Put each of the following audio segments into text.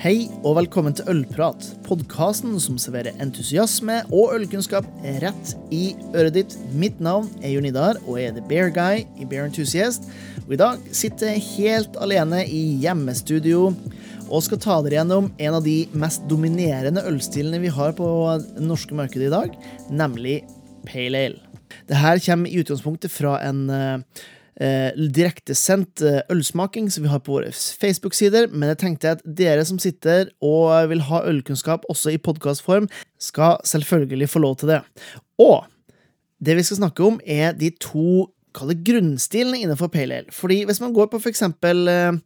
Hei og velkommen til Ølprat, podkasten som serverer entusiasme og ølkunnskap rett i øret ditt. Mitt navn er Jon Idar, og jeg er The Bear Guy i Bear Enthusiast. Og i dag sitter jeg helt alene i hjemmestudio og skal ta dere gjennom en av de mest dominerende ølstilene vi har på det norske markedet i dag, nemlig Pale Ale. Det her kommer i utgangspunktet fra en uh, eh, direktesendt eh, ølsmaking som vi har på våre Facebook-sider, men jeg tenkte at dere som sitter og vil ha ølkunnskap også i podkastform, skal selvfølgelig få lov til det. Og det vi skal snakke om, er de to kall det grunnstilene innenfor pale ale. Fordi hvis man går på f.eks. Eh,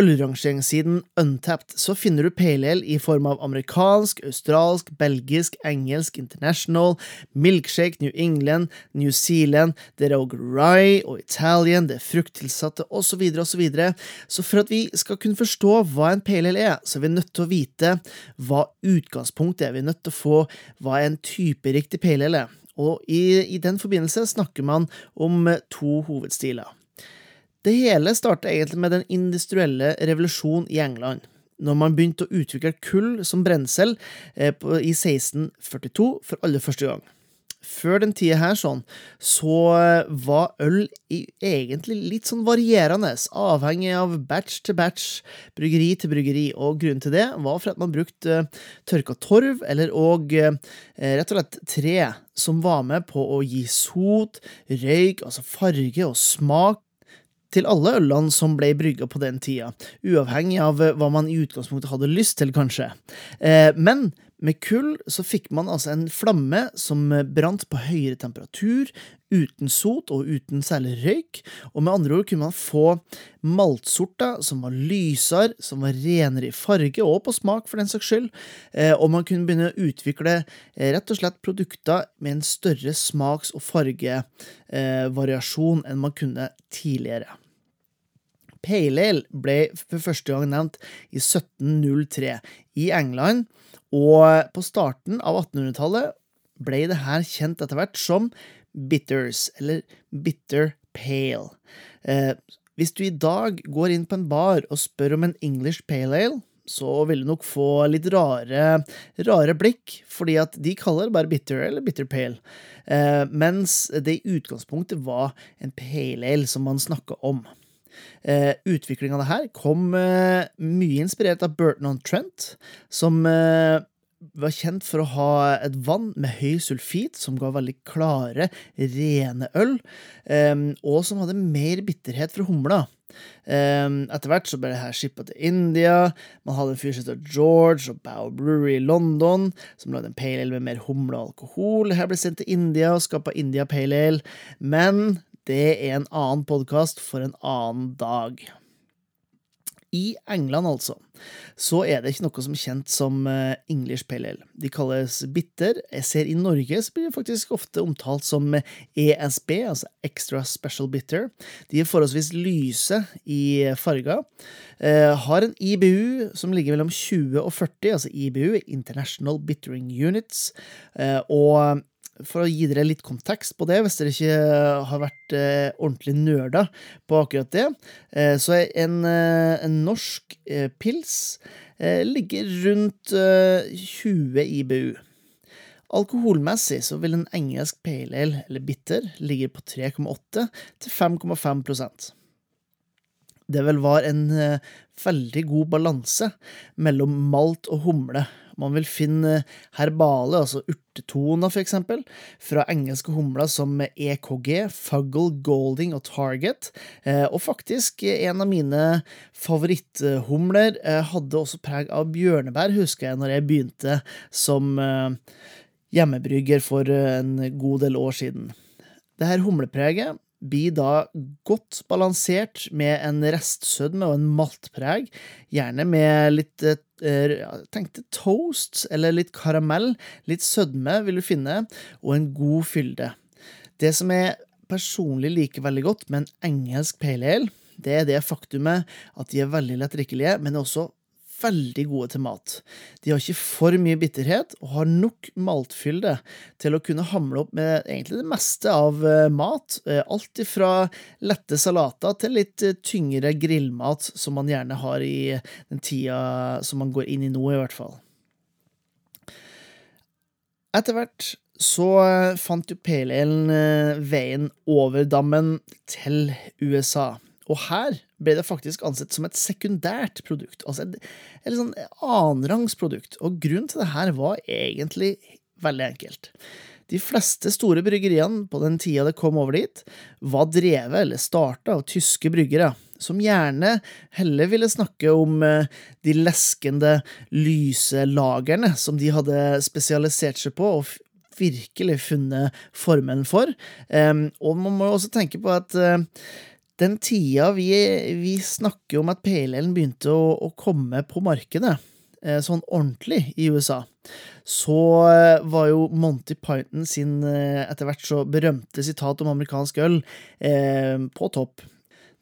ølrangeringssiden Untapped, så finner du pale ale i form av amerikansk, australsk, belgisk, engelsk, international, milkshake, New England, New Zealand, det er òg rye og Italian, det er frukttilsatte osv., osv. Så for at vi skal kunne forstå hva en pale ale er, så er vi nødt til å vite hva utgangspunktet er. Vi er nødt til å få hva en typeriktig pale ale er. Og i, i den forbindelse snakker man om to hovedstiler. Det hele starta egentlig med den industrielle revolusjonen i England, når man begynte å utvikle kull som brensel eh, i 1642 for aller første gang før den tida her sånn, så eh, var øl egentlig litt sånn varierende, avhengig av batch til batch, bryggeri til bryggeri, og grunnen til det var for at man brukte uh, tørka torv, eller og uh, rett og slett tre, som var med på å gi sot, røyk, altså farge og smak til alle ølene som ble brygga på den tida, uavhengig av hva man i utgangspunktet hadde lyst til, kanskje. Men med kull så fikk man altså en flamme som brant på høyere temperatur, uten sot og uten særlig røyk, og med andre ord kunne man få maltsorter som var lysere, som var renere i farge og på smak, for den saks skyld, eh, og man kunne begynne å utvikle eh, rett og slett produkter med en større smaks- og fargevariasjon enn man kunne tidligere. Pale ale ble for første gang nevnt i 1703 i England, og på starten av 1800-tallet ble det her kjent etter hvert som bitters, eller bitter pale. Eh, hvis du i dag går inn på en bar og spør om en English pale ale, så vil du nok få litt rare, rare blikk, fordi at de kaller det bare bitter eller bitter pale, eh, mens det i utgangspunktet var en pale ale som man snakka om. Eh, Utviklinga av det her kom eh, mye inspirert av Burton on Trent, som eh, var kjent for å ha et vann med høy sulfit, som ga veldig klare, rene øl, eh, og som hadde mer bitterhet fra humla. Um, etter hvert så ble det her shippa til India. Man hadde en fyr som het George og Bow Brewery i London, som lagde en pale ale med mer humle og alkohol. Her ble sendt til India og skapa India Pale Ale. Men det er en annen podkast for en annen dag. I England, altså, så er det ikke noe som er kjent som eh, English Pale Ale. De kalles bitter. Jeg ser I Norge så blir det faktisk ofte omtalt som ESB, altså Extra Special Bitter. De er forholdsvis lyse i farger. Eh, har en IBU som ligger mellom 20 og 40, altså IBU, International Bittering Units. Eh, og for å gi dere litt kontekst på det, hvis dere ikke har vært eh, ordentlig nerda på akkurat det, eh, så er en, eh, en norsk eh, pils eh, ligger rundt 20 eh, IBU. Alkoholmessig så vil en engelsk pale ale, eller bitter, ligge på 3,8 til 5,5% Det vil være en veldig god balanse mellom malt og humle man vil finne herbale, altså urtetoner for eksempel, fra engelske humler som EKG, Fuggle, Golding og Target. Eh, og faktisk, en av mine favoritthumler eh, hadde også preg av bjørnebær, husker jeg, når jeg begynte som eh, hjemmebrygger for en god del år siden. Det her humlepreget blir da godt balansert med en restsødme og en maltpreg, gjerne med litt eh, tenkte toast eller litt karamell, litt sødme vil du finne, og en god fylde. Det som jeg personlig liker veldig godt med en engelsk pale ale, det er det faktumet at de er veldig lettdrikkelige, men også veldig gode til mat. De har ikke for mye bitterhet og har nok maltfylde til å kunne hamle opp med egentlig det meste av eh, mat. Eh, alt fra lette salater til litt eh, tyngre grillmat, som man gjerne har i den tida som man går inn i nå, i hvert fall. Etter hvert så fant jo pale veien over dammen til USA. Og her ble det faktisk ansett som et sekundært produkt, altså et, et sånn annenrangsprodukt. Og grunnen til det her var egentlig veldig enkelt. De fleste store bryggeriene på den tida det kom over dit, var drevet eller starta av tyske bryggere, som gjerne heller ville snakke om eh, de leskende, lyse lagerne som de hadde spesialisert seg på og virkelig funnet formelen for. Og man må også tenke på at eh, den tida vi, vi snakker om at PLL begynte å, å, komme på markedet, eh, sånn ordentlig i USA, så eh, var jo Monty Python sin eh, etter hvert så berømte sitat om amerikansk øl eh, på topp.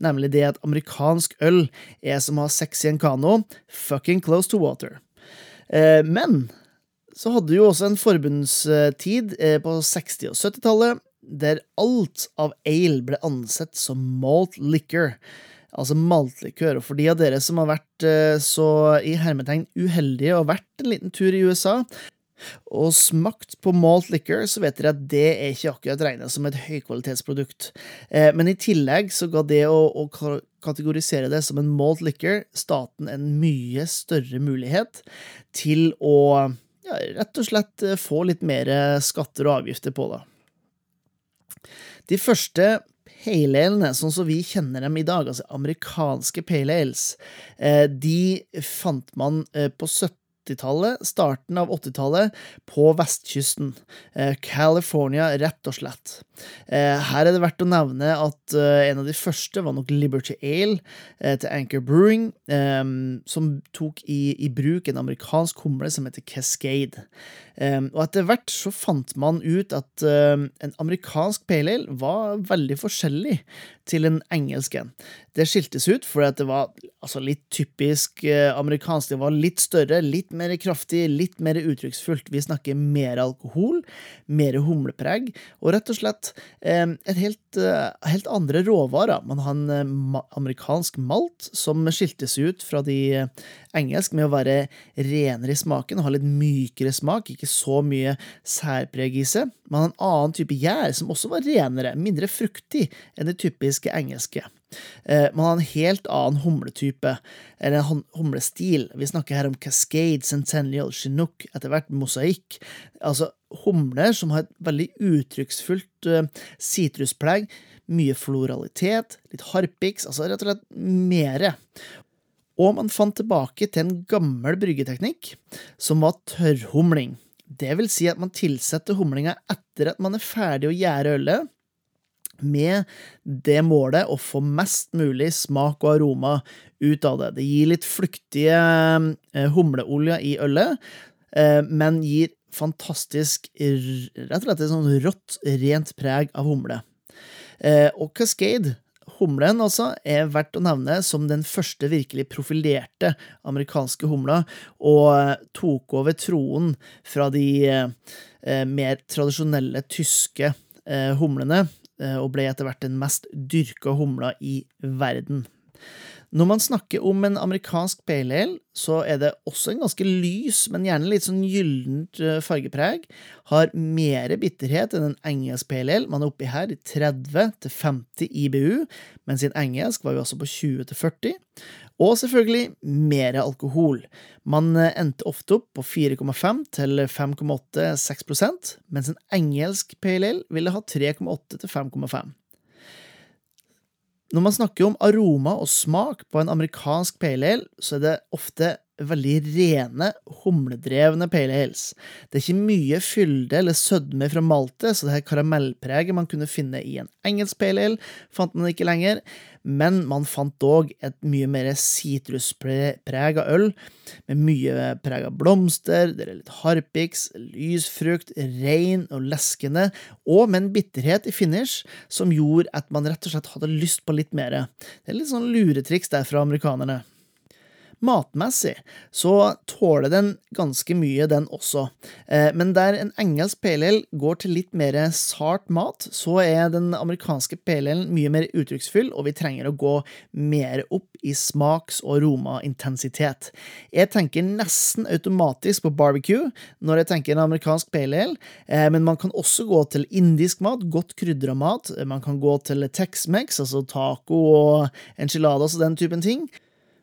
Nemlig det at amerikansk øl er som å ha sex i en kano, fucking close to water. Eh, men så hadde jo også en forbundstid eh, på 60- og 70-tallet der alt av ale ble ansett som malt liquor, altså maltlikør. Og for de av dere som har vært eh, så i hermetegn uheldige og vært en liten tur i USA, og smakt på malt liquor, så vet dere at det er ikke akkurat regnet som et høykvalitetsprodukt. Eh, men i tillegg så ga det å kategorisere det som en malt liquor staten en mye større mulighet til å ja, rett og slett eh, få litt mer skatter og avgifter på det. De første pale sånn som vi kjenner dem i dag, altså amerikanske pale ales, eh, de fant man eh, på 17 80-tallet, starten av 80-tallet, på vestkysten. Eh, California, rett og slett. Eh, her er det verdt å nevne at eh, en av de første var nok Liberty Ale til Anchor Brewing, som tok i, i bruk en amerikansk humle som heter Cascade. Og etter hvert så fant man ut at en amerikansk pale ale var veldig forskjellig til en engelsk en. Det skiltes ut fordi det var altså, litt typisk amerikansk. Det var litt større, litt mer kraftig, litt mer uttrykksfullt. Vi snakker mer alkohol, mer humlepreg, og rett og slett eh, et helt, eh, helt andre råvarer. Man har en eh, amerikansk malt som skiltes ut fra de engelsk med å være renere i smaken og ha litt mykere smak, ikke så mye særpreg i seg. Man har en annen type gjær som også var renere, mindre fruktig enn det typiske engelske. Eh, man har en helt annen humletype, eller en humlestil. Vi snakker her om Cascade, Centennial, Chinook, etter hvert mosaikk. Altså humler som har et veldig uttrykksfullt eh, sitruspreg. Mye floralitet, litt harpiks, altså rett og slett mere og man fant tilbake til en gammel bryggeteknikk, som var tørrhumling. Det vil si at man tilsetter humlinga etter at man er ferdig å gjære ølet, med det målet å få mest mulig smak og aroma ut av det. Det gir litt flyktige humleolja i ølet, eh, men gir fantastisk rett og slett et sånn rått, rent preg av humle. Eh, og Cascade Humlen altså er verdt å nevne som den første virkelig profilerte amerikanske humla, og tok over troen fra de eh, mer tradisjonelle tyske eh, humlene, eh, og ble etter hvert den mest dyrka humla i verden. Når man snakker om en amerikansk pale ale, så er det også en ganske lys, men gjerne litt sånn gyllent eh, fargepreg. Har mer bitterhet enn en engelsk pale ale. Man er oppi her i 30-50 IBU, mens i en engelsk var vi også på 20-40. Og selvfølgelig mer alkohol. Man eh, endte ofte opp på 4,5 til 5,8-6 mens en engelsk pale ale ville ha 3,8 til 5,5. Når man snakker om aroma og smak på en amerikansk pale ale, så er det ofte veldig rene, humledrevne pale ales. Det er ikke mye fylde eller sødme fra maltet, så det her karamellpreget man kunne finne i en engelsk pale ale, fant man ikke lenger, men man fant dog et mye mer sitruspreg av øl, med mye preg av blomster, det er litt harpiks, lys frukt, rein og leskende, og med en bitterhet i finish som gjorde at man rett og slett hadde lyst på litt mer. Det er litt sånn luretriks der fra amerikanerne. Matmessig så tåler den ganske mye, den også. Eh, men der en engelsk pale ale går til litt mer sart mat, så er den amerikanske pale alen mye mer uttrykksfull, og vi trenger å gå mer opp i smaks- og romaintensitet. Jeg tenker nesten automatisk på barbecue når jeg tenker en amerikansk pale ale, eh, men man kan også gå til indisk mat, godt krydra mat. Man kan gå til Tex-Mex, altså taco og enchiladas og den typen ting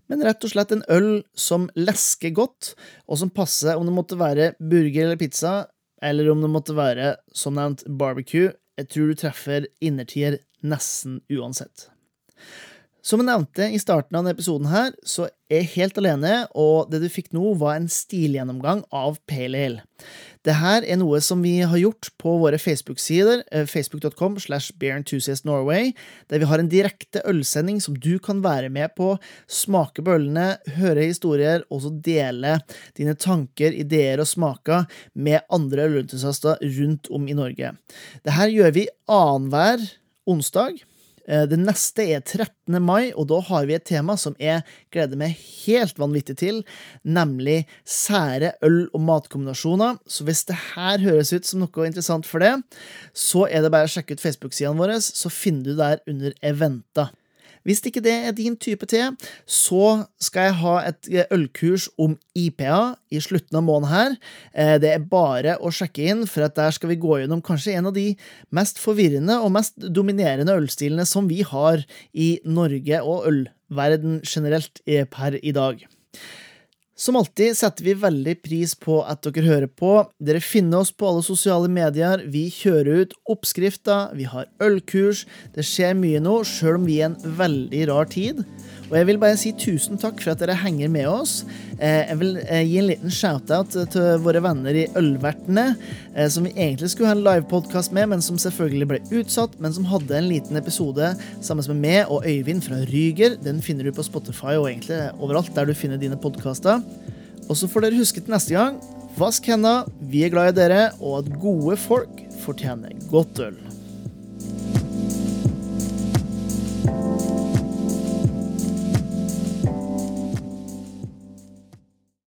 men rett og slett en øl som lesker godt, og som passer om det måtte være burger eller pizza, eller om det måtte være, som nevnt, barbecue. Jeg tror du treffer innertier nesten uansett. Som jeg nevnte i starten av denne episoden, her, så er jeg helt alene, og det du fikk nå, var en stilgjennomgang av Pale Ale. Dette er noe som vi har gjort på våre Facebook-sider, eh, facebook.com slash Norway, der vi har en direkte ølsending som du kan være med på, smake bøllene, høre historier, og så dele dine tanker, ideer og smaker med andre ølentusiaster rundt om i Norge. Dette gjør vi annenhver onsdag. Eh, det neste er 13. mai, og da har vi et tema som jeg gleder meg helt vanvittig til, nemlig sære øl- og matkombinasjoner. Så hvis det her høres ut som noe interessant for det, så er det bare å sjekke ut Facebook-sidene våre, så finner du der under eventa. Hvis ikke det er din type te, så skal jeg ha et eh, ølkurs om IPA i slutten av måneden her. Eh, det er bare å sjekke inn, for der skal vi gå gjennom kanskje en av de mest forvirrende og mest dominerende ølstilene som vi har i Norge og ølverden generelt eh, per i dag. Som alltid setter vi veldig pris på at dere hører på. Dere finner oss på alle sosiale medier. Vi kjører ut oppskrifter, vi har ølkurs. Det skjer mye nå, sjøl om vi er en veldig rar tid. Og jeg vil bare si tusen takk for at dere henger med oss. Eh, jeg vil eh, gi en liten shout-out til våre venner i Ølvertene, eh, som vi egentlig skulle ha en livepodkast med, men som selvfølgelig ble utsatt, men som hadde en liten episode sammen med meg og Øyvind fra Ryger. Den finner du på Spotify og egentlig overalt der du finner dine podkaster. Og så får dere huske til neste gang, vask hendene, vi er glad i dere, og at gode folk fortjener godt øl.